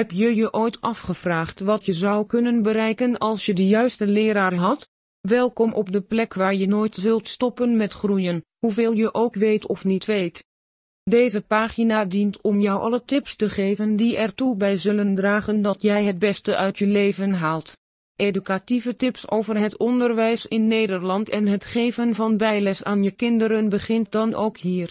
Heb je je ooit afgevraagd wat je zou kunnen bereiken als je de juiste leraar had? Welkom op de plek waar je nooit zult stoppen met groeien, hoeveel je ook weet of niet weet. Deze pagina dient om jou alle tips te geven die ertoe bij zullen dragen dat jij het beste uit je leven haalt. Educatieve tips over het onderwijs in Nederland en het geven van bijles aan je kinderen begint dan ook hier.